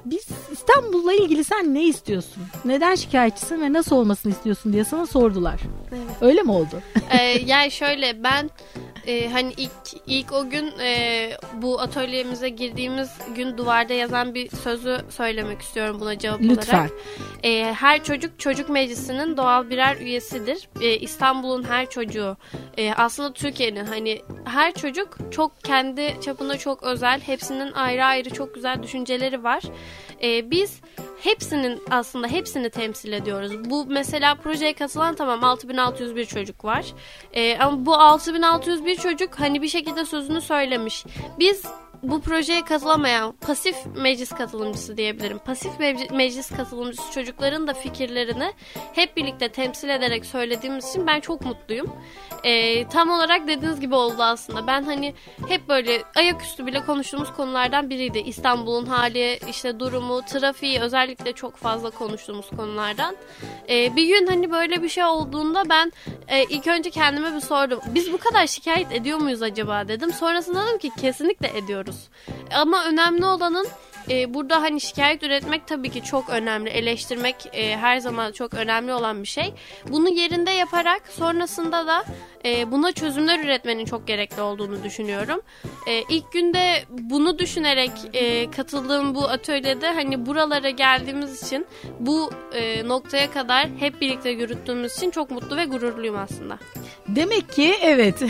biz İstanbul'la ilgili sen ne istiyorsun? Neden şikayetçisin ve nasıl olmasını istiyorsun diye sana sordular. Evet. Öyle mi oldu? Ee, yani şöyle ben e, hani ilk ilk o gün e, bu atölyemize girdiğimiz gün duvarda yazan bir sözü söylemek istiyorum buna cevap Lütfen. olarak. E, her çocuk çocuk meclisinin doğal birer üyesidir. E, İstanbul'un her çocuğu e, aslında Türkiye'nin hani her çocuk çok kendi çapında çok özel. Hepsinin ayrı ayrı çok güzel düşünceleri var. E, biz hepsinin aslında hepsini temsil ediyoruz. Bu mesela projeye katılan tamam 6601 çocuk var. E, ama bu 6601 çocuk hani bir şekilde sözünü söylemiş. Biz bu projeye katılamayan pasif meclis katılımcısı diyebilirim. Pasif meclis katılımcısı çocukların da fikirlerini hep birlikte temsil ederek söylediğimiz için ben çok mutluyum. Ee, tam olarak dediğiniz gibi oldu aslında. Ben hani hep böyle ayaküstü bile konuştuğumuz konulardan biriydi. İstanbul'un hali, işte durumu, trafiği özellikle çok fazla konuştuğumuz konulardan. Ee, bir gün hani böyle bir şey olduğunda ben e, ilk önce kendime bir sordum. Biz bu kadar şikayet ediyor muyuz acaba dedim. Sonrasında dedim ki kesinlikle ediyoruz. Ama önemli olanın e, burada hani şikayet üretmek tabii ki çok önemli. Eleştirmek e, her zaman çok önemli olan bir şey. Bunu yerinde yaparak sonrasında da e, buna çözümler üretmenin çok gerekli olduğunu düşünüyorum. E, ilk günde bunu düşünerek e, katıldığım bu atölyede hani buralara geldiğimiz için bu e, noktaya kadar hep birlikte yürüttüğümüz için çok mutlu ve gururluyum aslında. Demek ki evet.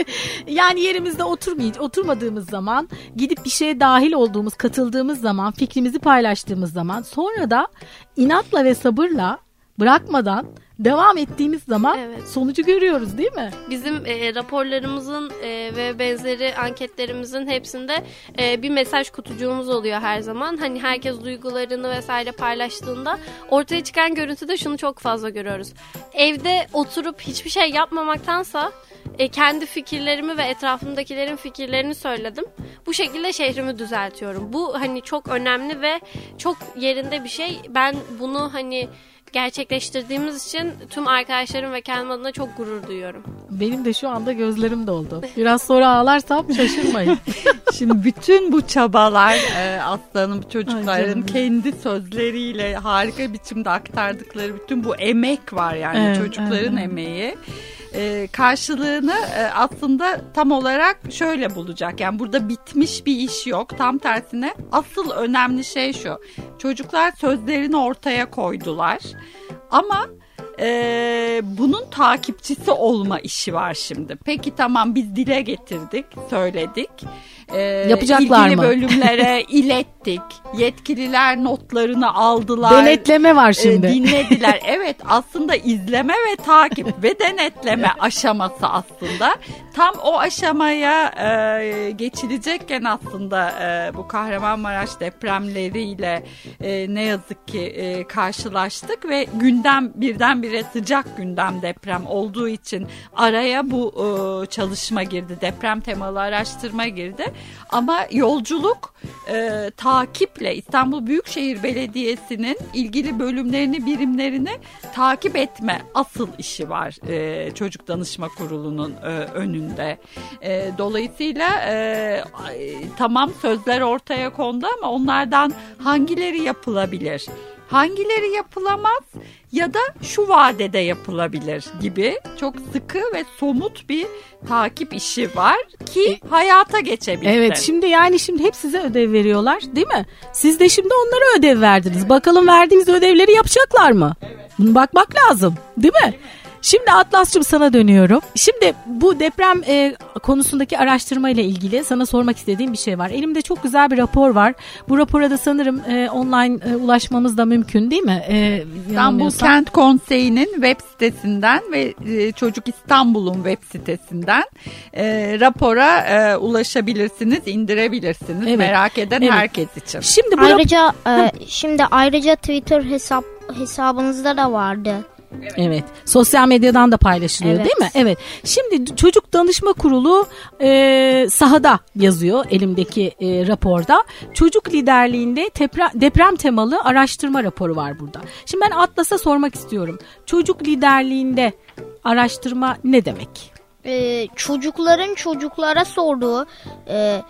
[LAUGHS] yani yerimizde oturmayıp oturmadığımız zaman gidip bir şeye dahil olduğumuz, katıldığımız zaman, fikrimizi paylaştığımız zaman sonra da inatla ve sabırla bırakmadan devam ettiğimiz zaman Evet. sonucu görüyoruz değil mi? Bizim e, raporlarımızın e, ve benzeri anketlerimizin hepsinde e, bir mesaj kutucuğumuz oluyor her zaman. Hani herkes duygularını vesaire paylaştığında ortaya çıkan görüntüde şunu çok fazla görüyoruz. Evde oturup hiçbir şey yapmamaktansa e, kendi fikirlerimi ve etrafımdakilerin fikirlerini söyledim. Bu şekilde şehrimi düzeltiyorum. Bu hani çok önemli ve çok yerinde bir şey. Ben bunu hani gerçekleştirdiğimiz için tüm arkadaşlarım ve kendim adına çok gurur duyuyorum. Benim de şu anda gözlerim doldu. Biraz sonra ağlarsam şaşırmayın. [LAUGHS] Şimdi bütün bu çabalar e, Aslan'ın Ay çocukların kendi sözleriyle harika biçimde aktardıkları bütün bu emek var yani Evet, çocukların evet. emeği. E, karşılığını e, aslında tam olarak şöyle bulacak. Yani burada bitmiş bir iş yok. Tam tersine asıl önemli şey şu. Çocuklar sözlerini ortaya koydular. Ama e, bunun takipçisi olma işi var şimdi. Peki tamam biz dile getirdik, söyledik. E, Yapacaklar ilgili mı? bölümlere [LAUGHS] ilettik. Yetkililer notlarını aldılar. Denetleme var e, şimdi. dinlediler. [LAUGHS] evet aslında izleme ve takip ve denetleme [LAUGHS] aşaması aslında. Tam o aşamaya e, geçilecekken aslında e, bu Kahramanmaraş depremleriyle e, ne yazık ki e, karşılaştık ve gündem birdenbire sıcak gündem deprem olduğu için araya bu e, çalışma girdi. Deprem temalı araştırma girdi. Ama yolculuk e, takiple İstanbul Büyükşehir Belediyesi'nin ilgili bölümlerini, birimlerini takip etme asıl işi var e, Çocuk Danışma Kurulu'nun e, önünde. E, dolayısıyla e, tamam sözler ortaya kondu ama onlardan hangileri yapılabilir? Hangileri yapılamaz ya da şu vadede yapılabilir gibi çok sıkı ve somut bir takip işi var ki hayata geçebilsin. Evet şimdi yani şimdi hep size ödev veriyorlar değil mi? Siz de şimdi onlara ödev verdiniz. Bakalım verdiğiniz ödevleri yapacaklar mı? Bunu bakmak lazım değil mi? Şimdi Atlas'cığım sana dönüyorum. Şimdi bu deprem e, konusundaki araştırma ile ilgili sana sormak istediğim bir şey var. Elimde çok güzel bir rapor var. Bu rapora da sanırım e, online e, ulaşmamız da mümkün değil mi? E, İstanbul. Kent Konseyi'nin web sitesinden ve e, Çocuk İstanbul'un web sitesinden e, rapora e, ulaşabilirsiniz, indirebilirsiniz. Evet. Merak eden Evet. herkes için. Şimdi bu rap- Ayrıca e, şimdi ayrıca Twitter hesap hesabınızda da vardı. Evet. Sosyal medyadan da paylaşılıyor Evet. değil mi? Evet. Şimdi Çocuk Danışma Kurulu e, sahada yazıyor elimdeki e, raporda. Çocuk liderliğinde deprem, deprem temalı araştırma raporu var burada. Şimdi ben Atlas'a sormak istiyorum. Çocuk liderliğinde araştırma ne demek? e, çocukların çocuklara sorduğu, e,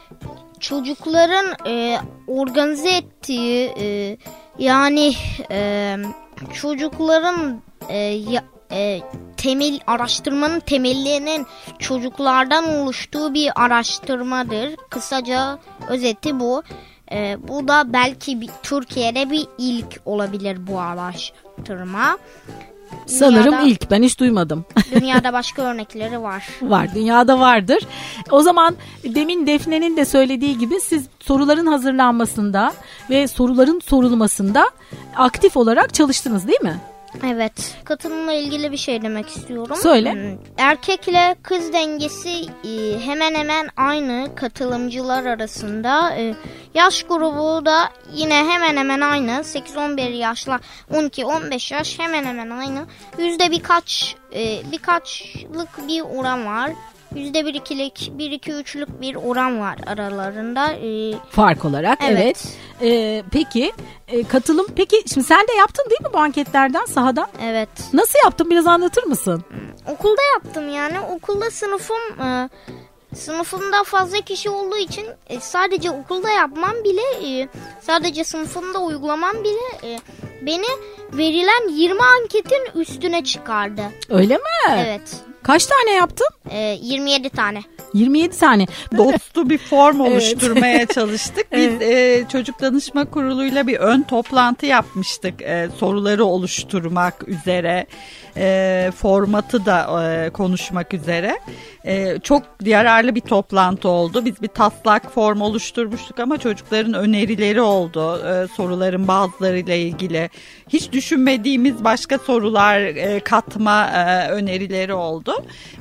çocukların e, organize ettiği, e, yani e, çocukların e, ya- e, temel araştırmanın temellerinin çocuklardan oluştuğu bir araştırmadır. Kısaca özeti bu. E, bu da belki bir, Türkiye'de bir ilk olabilir bu araştırma. Sanırım Dünyada- ilk ben hiç duymadım. [LAUGHS] Dünyada başka örnekleri var. var dünyada vardır. O zaman demin Defne'nin de söylediği gibi siz soruların hazırlanmasında ve soruların sorulmasında aktif olarak çalıştınız değil mi? Evet. Katılımla ilgili bir şey demek istiyorum. Söyle. Hmm, Erkekle kız dengesi e, hemen hemen aynı katılımcılar arasında. E, Yaş grubu da yine hemen hemen aynı. 8-11 yaşla 12-15 yaş hemen hemen aynı. Yüzde birkaç e, birkaçlık bir oran var. Yüzde bir ikilik, bir oran var aralarında. E, Fark olarak evet. Evet. Ee, peki e, katılım peki şimdi sen de yaptın değil mi bu anketlerden sahada? evet. Nasıl yaptın biraz anlatır mısın? Okulda yaptım yani. Okulda sınıfım e, sınıfımda fazla kişi olduğu için e, sadece okulda yapmam bile e, sadece sınıfımda uygulamam bile e, beni verilen 20 anketin üstüne çıkardı. Öyle mi? Evet. Kaç tane yaptın? E, 27 tane. 27 tane. [LAUGHS] Dostu bir form Evet. oluşturmaya [LAUGHS] çalıştık. Biz e, Çocuk Danışma Kurulu'yla bir ön toplantı yapmıştık. E, soruları oluşturmak üzere, e, formatı da e, konuşmak üzere. E, çok yararlı bir toplantı oldu. Biz bir taslak form oluşturmuştuk ama çocukların önerileri oldu. E, soruların bazılarıyla ilgili. Hiç düşünmediğimiz başka sorular e, katma e, önerileri oldu.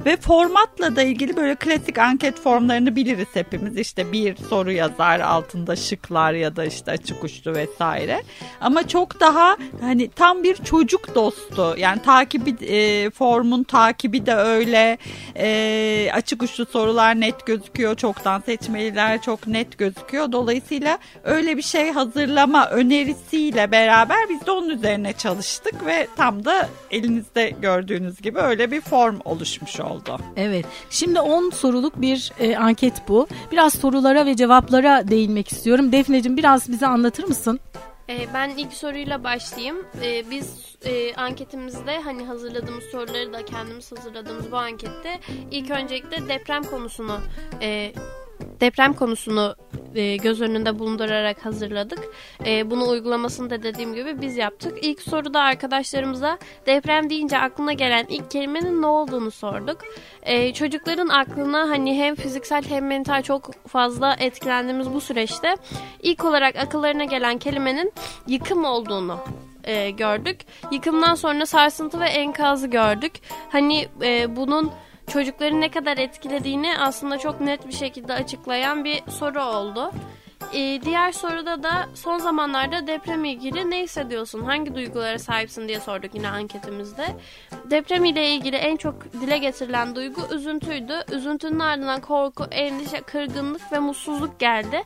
Ve formatla da ilgili böyle klasik anket formlarını biliriz hepimiz. İşte bir soru yazar altında şıklar ya da işte açık uçlu vesaire. Ama çok daha hani tam bir çocuk dostu. Yani takibi e, formun takibi de öyle. E, açık uçlu sorular net gözüküyor. Çoktan seçmeliler çok net gözüküyor. Dolayısıyla öyle bir şey hazırlama önerisiyle beraber biz de onun üzerine çalıştık ve tam da elinizde gördüğünüz gibi öyle bir form oluşmuş oldu. Evet. Şimdi 10 soruluk bir e, anket bu. Biraz sorulara ve cevaplara değinmek istiyorum. Defneciğim biraz bize anlatır mısın? Ee, ben ilk soruyla başlayayım. Ee, biz e, anketimizde hani hazırladığımız soruları da kendimiz hazırladığımız bu ankette ilk öncelikle deprem konusunu e, deprem konusunu e, göz önünde bulundurarak hazırladık. E, bunu uygulamasını da dediğim gibi biz yaptık. İlk soruda arkadaşlarımıza deprem deyince aklına gelen ilk kelimenin ne olduğunu sorduk. E, çocukların aklına hani hem fiziksel hem mental çok fazla etkilendiğimiz bu süreçte ilk olarak akıllarına gelen kelimenin yıkım olduğunu e, gördük. Yıkımdan sonra sarsıntı ve enkazı gördük. Hani e, bunun çocukları ne kadar etkilediğini aslında çok net bir şekilde açıklayan bir soru oldu. Ee, diğer soruda da son zamanlarda deprem ilgili ne hissediyorsun, hangi duygulara sahipsin diye sorduk yine anketimizde. Deprem ile ilgili en çok dile getirilen duygu üzüntüydü. Üzüntünün ardından korku, endişe, kırgınlık ve mutsuzluk geldi.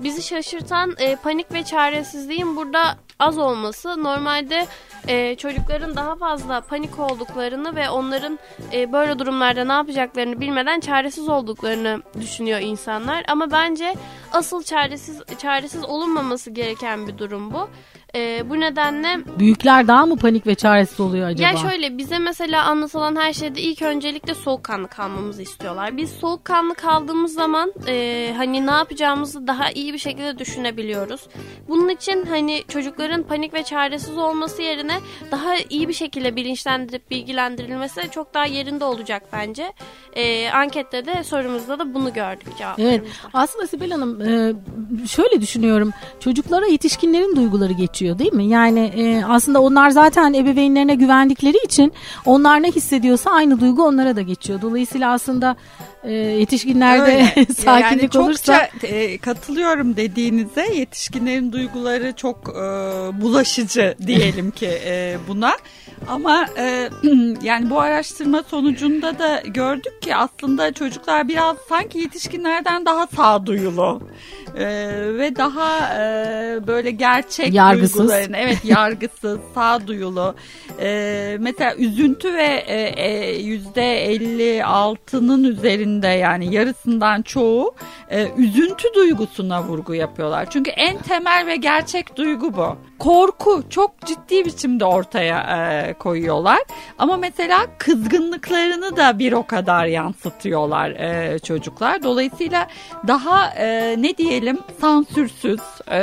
Bizi şaşırtan e, panik ve çaresizliğin burada az olması. Normalde e, çocukların daha fazla panik olduklarını ve onların e, böyle durumlarda ne yapacaklarını bilmeden çaresiz olduklarını düşünüyor insanlar. Ama bence asıl çaresiz çaresiz olunmaması gereken bir durum bu. E, bu nedenle Büyükler daha mı panik ve çaresiz oluyor acaba? ya şöyle bize mesela anlatılan her şeyde ilk öncelikle soğukkanlı kalmamızı istiyorlar. Biz soğukkanlı kaldığımız zaman e, hani ne yapacağımızı daha iyi bir şekilde düşünebiliyoruz. Bunun için hani çocukların panik ve çaresiz olması yerine daha iyi bir şekilde bilinçlendirip bilgilendirilmesi çok daha yerinde olacak bence. E, ankette de sorumuzda da bunu gördük Evet cevaplarımızda. aslında Sibel Hanım e, şöyle düşünüyorum çocuklara yetişkinlerin duyguları geçiyor değil mi? Yani e, aslında onlar zaten ebeveynlerine güvendikleri için onlar ne hissediyorsa aynı duygu onlara da geçiyor. Dolayısıyla aslında e, yetişkinlerde Öyle. [LAUGHS] sakinlik yani olursa e, katılıyorum dediğinize yetişkinlerin duyguları çok e, bulaşıcı diyelim ki e, buna. Ama e, [CLEARS THROAT] yani bu araştırma sonucunda da gördük ki aslında çocuklar biraz sanki yetişkinlerden daha sağduyulu e, ve daha e, böyle gerçek Yargısız. duygularını evet yargısız, [LAUGHS] sağduyulu. E, mesela üzüntü ve e, e, yüzde 56'nın üzerinde yani yarısından çoğu e, üzüntü duygusuna vurgu yapıyorlar. Çünkü en temel ve gerçek duygu bu. Korku çok ciddi biçimde ortaya e, koyuyorlar. Ama mesela kızgınlıklarını da bir o kadar yansıtıyorlar e, çocuklar. Dolayısıyla daha e, ne diyelim sansürsüz, e,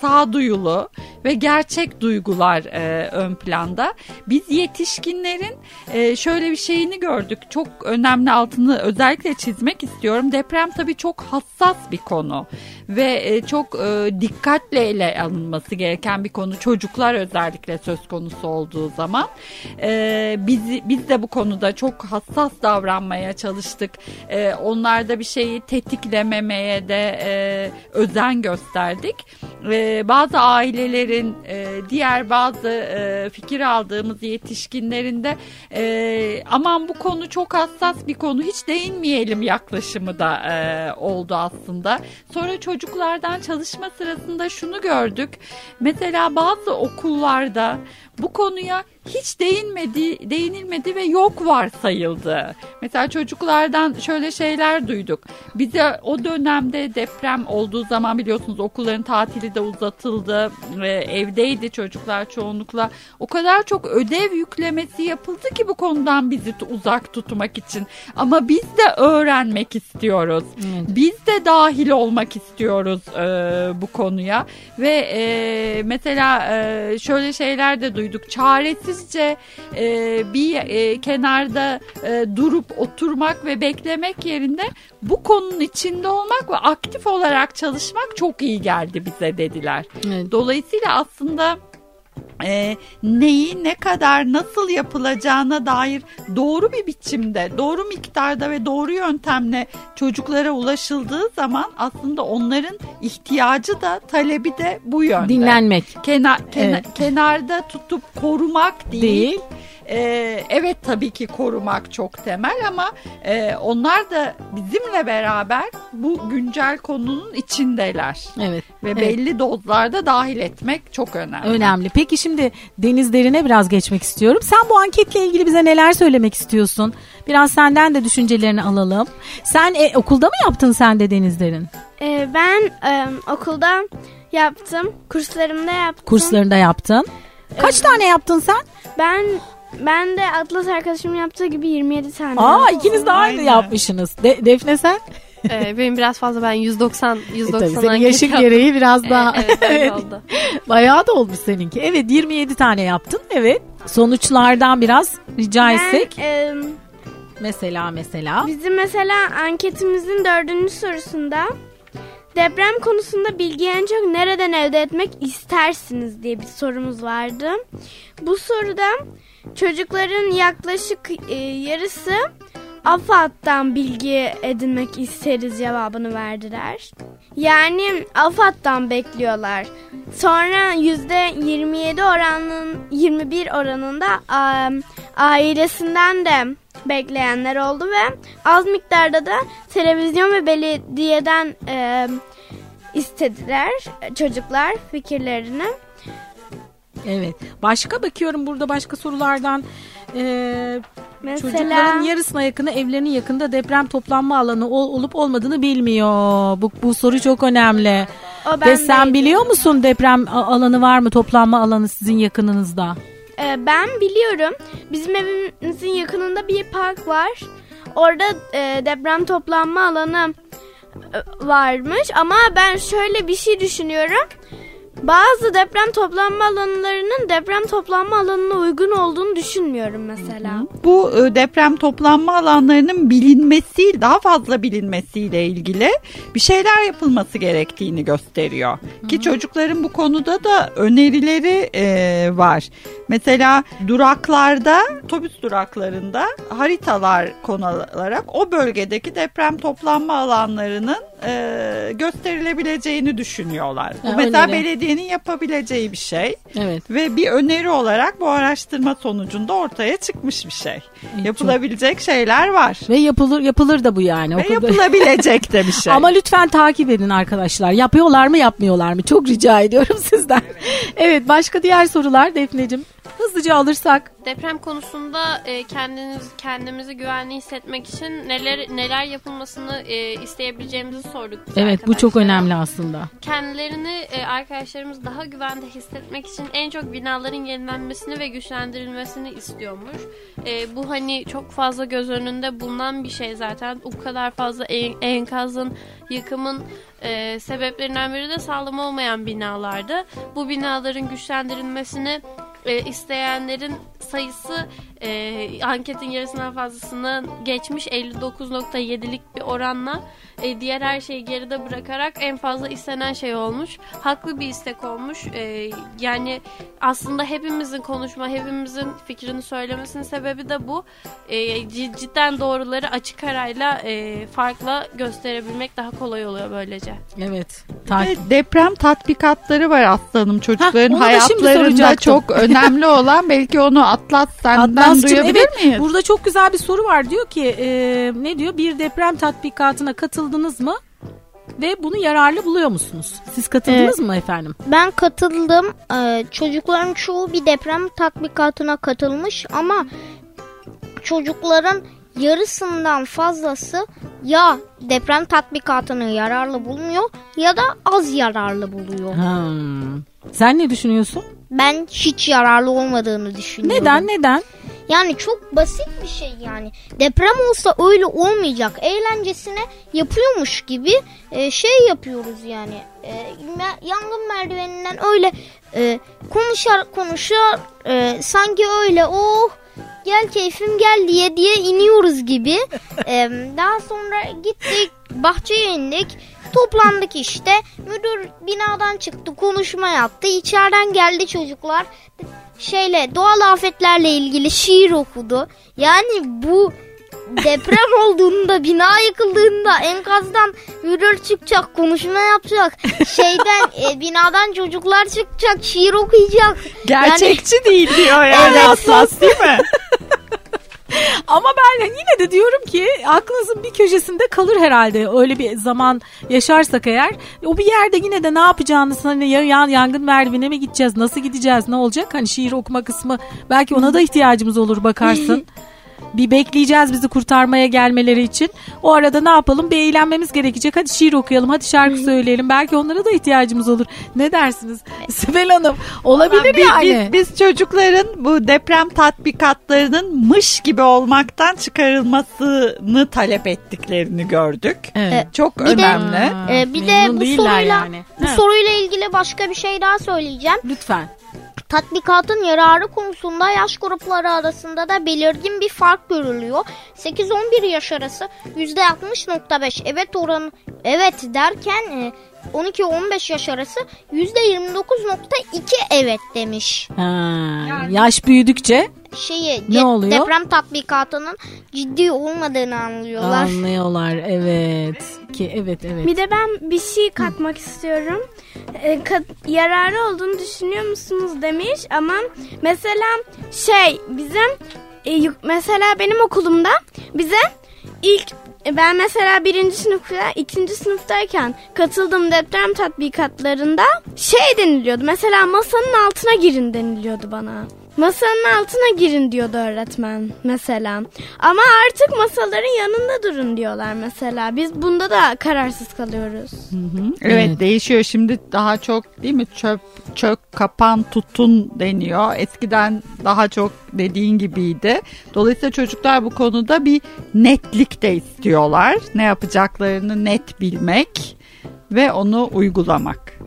sağduyulu ve gerçek duygular e, ön planda. Biz yetişkinlerin e, şöyle bir şeyini gördük. Çok önemli altını özellikle çizmek istiyorum. Deprem tabii çok hassas bir konu ve e, çok e, dikkatle ele alınması gereken bir konu. Çocuklar özellikle söz konusu olduğu zaman e, biz biz de bu konuda çok hassas davranmaya çalıştık. Onlarda bir şeyi tetiklememeye de özen gösterdik. Bazı ailelerin diğer bazı fikir aldığımız yetişkinlerin de e, aman bu konu çok hassas bir konu hiç değinmeyelim yaklaşımı da e, oldu aslında. Sonra çocuklardan çalışma sırasında şunu gördük. Mesela bazı okullarda bu konuya hiç değinmedi, değinilmedi ve yok varsayıldı. Mesela çocuklardan şöyle şeyler duyduk. Bize o dönemde deprem olduğu zaman biliyorsunuz okulların tatili de uzatıldı. Ve evdeydi çocuklar çoğunlukla. O kadar çok ödev yüklemesi yapıldı ki bu konudan bizi uzak tutmak için. Ama biz de öğrenmek istiyoruz. Biz de dahil olmak istiyoruz e, bu konuya. Ve e, mesela e, şöyle şeyler de duyduk. Çaresizce e, bir e, kenarda e, durup oturmak ve beklemek yerine bu konunun içinde olmak ve aktif olarak çalışmak çok iyi geldi bize dediler. Evet. Dolayısıyla aslında e, neyi ne kadar nasıl yapılacağına dair doğru bir biçimde, doğru miktarda ve doğru yöntemle çocuklara ulaşıldığı zaman aslında onların ihtiyacı da talebi de bu yönde. dinlenmek Kenar, kena- Evet. kenarda tutup korumak değil. değil. Ee, evet tabii ki korumak çok temel ama e, onlar da bizimle beraber bu güncel konunun içindeler. Evet. Ve Evet. belli dozlarda dahil etmek çok önemli. Önemli. Peki şimdi denizlerine biraz geçmek istiyorum. Sen bu anketle ilgili bize neler söylemek istiyorsun? Biraz senden de düşüncelerini alalım. Sen e, okulda mı yaptın sen de denizlerin? Ee, ben e, okulda yaptım. Kurslarımda yaptım. Kurslarında yaptın. Kaç tane yaptın sen? Ben ben de Atlas arkadaşım yaptığı gibi 27 tane. Aa yaptım. ikiniz de aynı Aynen. yapmışsınız. De- Defne sen? Ee, benim biraz fazla ben 190 E, 190 tabii senin yaşın yaptım. gereği biraz daha. Ee, evet oldu. [LAUGHS] Bayağı da olmuş seninki. Evet 27 tane yaptın. Evet. Sonuçlardan biraz rica Ben, etsek. e, Mesela mesela. bizim mesela anketimizin dördüncü sorusunda deprem konusunda bilgiyi en çok nereden elde etmek istersiniz diye bir sorumuz vardı. Bu soruda çocukların yaklaşık e, yarısı AFAD'dan bilgi edinmek isteriz cevabını verdiler. Yani AFAD'dan bekliyorlar. Sonra %27 oranın 21 oranında am, ailesinden de bekleyenler oldu ve az miktarda da televizyon ve belediyeden e, istediler çocuklar fikirlerini. Evet. Başka bakıyorum burada başka sorulardan. Ee, Mesela Çocukların yarısına yakını evlerinin yakında deprem toplanma alanı ol- olup olmadığını bilmiyor. Bu, bu soru çok önemli. O Ve sen biliyor musun deprem alanı var mı? Toplanma alanı sizin yakınınızda. Ee, ben biliyorum. Bizim evimizin yakınında bir park var. Orada e, deprem toplanma alanı e, varmış. Ama ben şöyle bir şey düşünüyorum. Bazı deprem toplanma alanlarının deprem toplanma alanına uygun olduğunu düşünmüyorum mesela. Bu e, deprem toplanma alanlarının bilinmesi, daha fazla bilinmesiyle ilgili bir şeyler yapılması gerektiğini gösteriyor. Ki çocukların bu konuda da önerileri e, var. Mesela duraklarda, otobüs duraklarında haritalar konularak o bölgedeki deprem toplanma alanlarının e, gösterilebileceğini düşünüyorlar. Bu Ha, mesela öneri. belediyenin yapabileceği bir şey. Evet. Ve bir öneri olarak bu araştırma sonucunda ortaya çıkmış bir şey. Yapılabilecek şeyler var. Ve yapılır yapılır da bu yani. Ve yapılabilecek de bir [LAUGHS] şey. Ama lütfen takip edin arkadaşlar. Yapıyorlar mı yapmıyorlar mı? Çok rica ediyorum [LAUGHS] sizden. Evet başka diğer sorular Defneciğim. Hızlıca alırsak. Deprem konusunda e, kendiniz kendimizi güvenli hissetmek için neler neler yapılmasını e, isteyebileceğimizi sorduk. Evet bu çok arkadaşlara. önemli aslında. Kendilerini e, arkadaşlarımız daha güvende hissetmek için en çok binaların yenilenmesini ve güçlendirilmesini istiyormuş. E, bu hani çok fazla göz önünde bulunan bir şey zaten. O kadar fazla en- enkazın, yıkımın e, sebeplerinden biri de sağlam olmayan binalardı. Bu binaların güçlendirilmesini e, isteyenlerin sayısı e, anketin yarısından fazlasını geçmiş. 59.7'lik bir oranla e, diğer her şeyi geride bırakarak en fazla istenen şey olmuş. Haklı bir istek olmuş. E, yani aslında hepimizin konuşma, hepimizin fikrini söylemesinin sebebi de bu. E, cid- cidden doğruları açık arayla e, farkla gösterebilmek daha kolay oluyor böylece. Evet. Ve Takip. deprem tatbikatları var aslanım çocukların şimdi hayatlarında çok [LAUGHS] önemli olan belki onu Atlas senden duyabilir evet, miyiz? Burada çok güzel bir soru var. Diyor ki e, ne diyor? Bir deprem tatbikatına katıldınız mı? Ve bunu yararlı buluyor musunuz? Siz katıldınız mı efendim? Ben katıldım. Ee, çocukların çoğu bir deprem tatbikatına katılmış ama çocukların yarısından fazlası ya deprem tatbikatını yararlı bulmuyor ya da az yararlı buluyor. Hmm. Sen ne düşünüyorsun? Ben hiç yararlı olmadığını düşünüyorum. Neden neden? Yani çok basit bir şey yani. Deprem olsa öyle olmayacak. Eğlencesine yapıyormuş gibi e, şey yapıyoruz yani. E, yangın merdiveninden öyle e, konuşar konuşar e, sanki öyle oh gel keyfim gel diye diye iniyoruz gibi. E, daha sonra gittik bahçeye indik. Toplandık işte. Müdür binadan çıktı konuşma yaptı. İçeriden geldi çocuklar şeyle doğal afetlerle ilgili şiir okudu. Yani bu deprem [LAUGHS] olduğunda, bina yıkıldığında enkazdan müdür çıkacak, konuşma yapacak. Şeyden e, binadan çocuklar çıkacak, şiir okuyacak. Gerçekçi değil diyor yani Evet. Atlas değil mi? [LAUGHS] [LAUGHS] Ama ben yine de diyorum ki aklınızın bir köşesinde kalır herhalde. Öyle bir zaman yaşarsak eğer. O bir yerde yine de ne yapacağınız hani ya, ya- yangın merdivene mi gideceğiz? Nasıl gideceğiz? Ne olacak? Hani şiir okuma kısmı belki ona da ihtiyacımız olur bakarsın. [LAUGHS] Bir bekleyeceğiz bizi kurtarmaya gelmeleri için. O arada ne yapalım? Bir eğlenmemiz gerekecek. Hadi şiir okuyalım, hadi şarkı söyleyelim. Belki onlara da ihtiyacımız olur. Ne dersiniz? [LAUGHS] Sibel Hanım olabilir Biz- yani. Biz, biz çocukların bu deprem tatbikatlarının mış gibi olmaktan çıkarılmasını talep ettiklerini gördük. Evet. Çok Bir de- önemli. E, bir de Memnun bu değiller soruyla yani. bu soruyla ilgili başka bir şey daha söyleyeceğim. Lütfen. Tatbikatın yararı konusunda yaş grupları arasında da belirgin bir fark görülüyor. 8-11 yaş arası %60.5 evet oranı evet derken e, 12-15 yaş arası %29.2 evet demiş. Ha, yaş büyüdükçe Şeyi Ne oluyor? deprem tatbikatının ciddi olmadığını anlıyorlar. anlıyorlar. Evet. Ki evet evet. Bir de ben bir şey katmak istiyorum. Ee, ka- yararı olduğunu düşünüyor musunuz demiş ama mesela şey bizim e, mesela benim okulumda bize ilk e, ben mesela birinci sınıfta ikinci sınıftayken katıldığım deprem tatbikatlarında şey deniliyordu mesela masanın altına girin deniliyordu bana. Masanın altına girin diyordu öğretmen mesela. Ama artık masaların yanında durun diyorlar mesela. Biz bunda da kararsız kalıyoruz. Evet, Evet. değişiyor şimdi daha çok değil mi çöp çök kapan tutun deniyor. Eskiden daha çok dediğin gibiydi. Dolayısıyla çocuklar bu konuda bir netlik de istiyorlar. Ne yapacaklarını net bilmek ve onu uygulamak.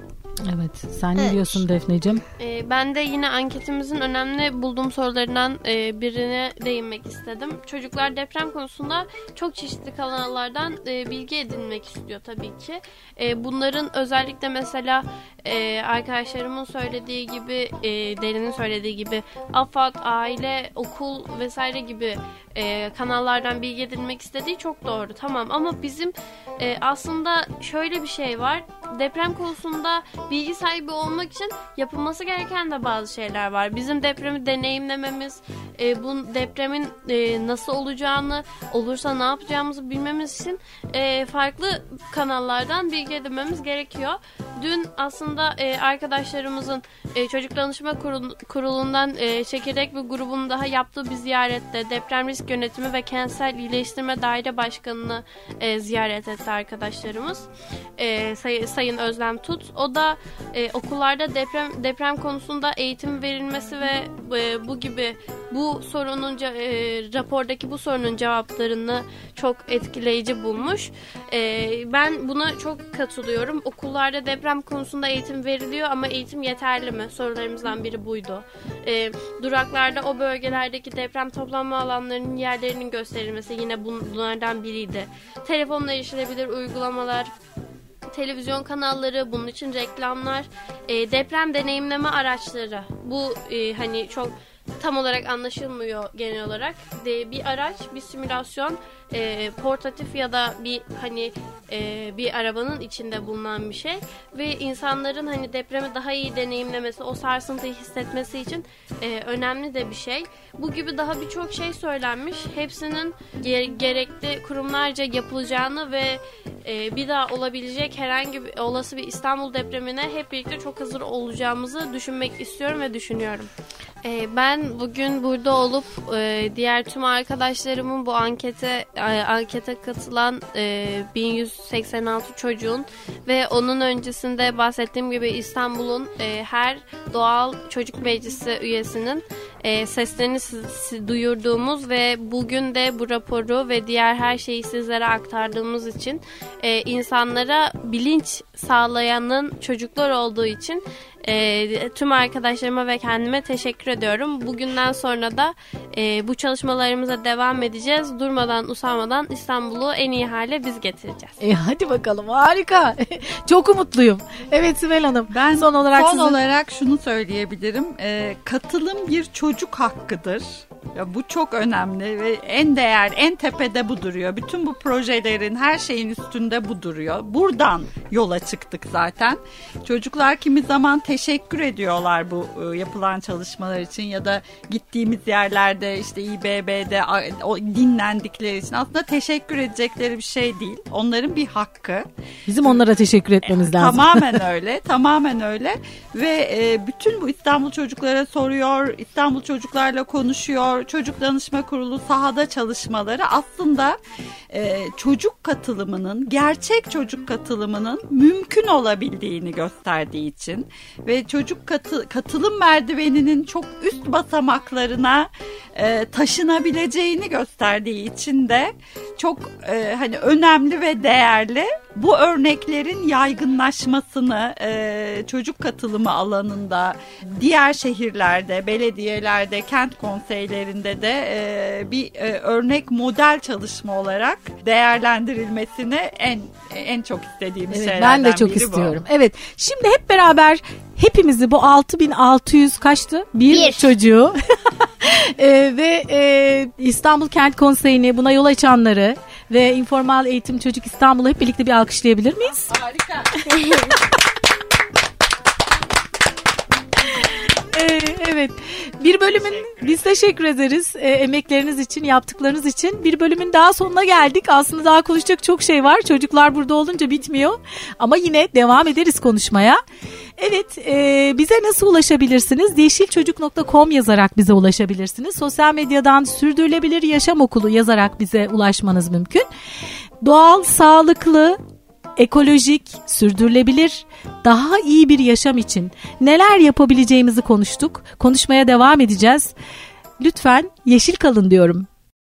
Evet. Sen ne Evet. diyorsun Defneciğim? Ee, ben de yine anketimizin önemli bulduğum sorularından e, birine değinmek istedim. Çocuklar deprem konusunda çok çeşitli kanallardan e, bilgi edinmek istiyor tabii ki. E, bunların özellikle mesela e, arkadaşlarımın söylediği gibi, e, Derin'in söylediği gibi AFAD, aile, okul vesaire gibi e, kanallardan bilgi edinmek istediği çok doğru. Tamam ama bizim e, aslında şöyle bir şey var. Deprem konusunda bilgi sahibi olmak için yapılması gereken de bazı şeyler var. Bizim depremi deneyimlememiz, e, bu depremin e, nasıl olacağını, olursa ne yapacağımızı bilmemiz için e, farklı kanallardan bilgi edinmemiz gerekiyor. Dün aslında e, arkadaşlarımızın e, çocuk danışma kurul- kurulundan e, çekirdek bir grubun daha yaptığı bir ziyarette deprem risk yönetimi ve kentsel iyileştirme daire başkanını e, ziyaret etti arkadaşlarımız. E, say- Sayın Özlem Tut. O da e, okullarda deprem deprem konusunda eğitim verilmesi ve e, bu gibi bu sorunun e, rapordaki bu sorunun cevaplarını çok etkileyici bulmuş. E, ben buna çok katılıyorum. Okullarda deprem konusunda eğitim veriliyor ama eğitim yeterli mi? Sorularımızdan biri buydu. E, duraklarda o bölgelerdeki deprem toplanma alanlarının yerlerinin gösterilmesi yine bunlardan biriydi. Telefonla erişilebilir uygulamalar, televizyon kanalları, bunun için reklamlar, e, deprem deneyimleme araçları. Bu e, hani çok tam olarak anlaşılmıyor genel olarak. De, bir araç, bir simülasyon, e, portatif ya da bir hani e, bir arabanın içinde bulunan bir şey ve insanların hani depremi daha iyi deneyimlemesi, o sarsıntıyı hissetmesi için e, önemli de bir şey. Bu gibi daha birçok şey söylenmiş. Hepsinin ge- gerekli kurumlarca yapılacağını ve e, bir daha olabilecek herhangi bir olası bir İstanbul depremine hep birlikte çok hazır olacağımızı düşünmek istiyorum ve düşünüyorum. E, ben bugün burada olup e, diğer tüm arkadaşlarımın bu ankete e, ankete katılan e, 1186 çocuğun ve onun öncesinde bahsettiğim gibi İstanbul'un e, her doğal çocuk meclisi üyesinin e, seslerini duyurduğumuz ve bugün de bu raporu ve diğer her şeyi sizlere aktardığımız için e, insanlara bilinç sağlayanın çocuklar olduğu için e, tüm arkadaşlarıma ve kendime teşekkür ediyorum. Bugünden sonra da e, bu çalışmalarımıza devam edeceğiz. Durmadan, usanmadan İstanbul'u en iyi hale biz getireceğiz. E hadi bakalım harika. [LAUGHS] Çok umutluyum. Evet Sibel Hanım. Ben son olarak son sizin... olarak şunu söyleyebilirim. Ee, katılım bir çocuk hakkıdır. Ya bu çok önemli ve en değer, en tepede bu duruyor. Bütün bu projelerin her şeyin üstünde bu duruyor. Buradan yola çıktık zaten. Çocuklar kimi zaman teşekkür ediyorlar bu e, yapılan çalışmalar için ya da gittiğimiz yerlerde işte İBB'de o dinlendikleri için aslında teşekkür edecekleri bir şey değil. Onların bir hakkı. Bizim onlara teşekkür etmemiz lazım. Tamamen öyle, tamamen öyle ve e, bütün bu İstanbul çocuklara soruyor, İstanbul çocuklarla konuşuyor, çocuk danışma kurulu sahada çalışmaları aslında e, çocuk katılımının, gerçek çocuk katılımının mümkün olabildiğini gösterdiği için ve çocuk katı, katılım merdiveninin çok üst basamaklarına e, taşınabileceğini gösterdiği için de çok e, hani önemli ve değerli bu örneklerin yaygınlaşmasını e, çocuk katılımı alanında diğer şehirlerde, belediyelerde, kent konseylerinde de e, bir e, örnek model çalışma olarak değerlendirilmesini en en çok istediğim Evet, şeylerden ben de çok biri bu. istiyorum. Evet. Şimdi hep beraber hepimizi bu 6600 kaçtı? Bir, Bir. çocuğu [LAUGHS] e, ve e, İstanbul Kent Konseyi'ni buna yol açanları ve İnformal Eğitim Çocuk İstanbul'u hep birlikte bir alkışlayabilir miyiz? Harika. [LAUGHS] Ee, evet. Bir bölümün biz teşekkür ederiz e, emekleriniz için, yaptıklarınız için. Bir bölümün daha sonuna geldik. Aslında daha konuşacak çok şey var. Çocuklar burada olunca bitmiyor. Ama yine devam ederiz konuşmaya. Evet e, bize nasıl ulaşabilirsiniz? Yeşilçocuk.com yazarak bize ulaşabilirsiniz. Sosyal medyadan Sürdürülebilir Yaşam Okulu yazarak bize ulaşmanız mümkün. Doğal, sağlıklı, ekolojik, sürdürülebilir, daha iyi bir yaşam için neler yapabileceğimizi konuştuk. Konuşmaya devam edeceğiz. Lütfen yeşil kalın diyorum.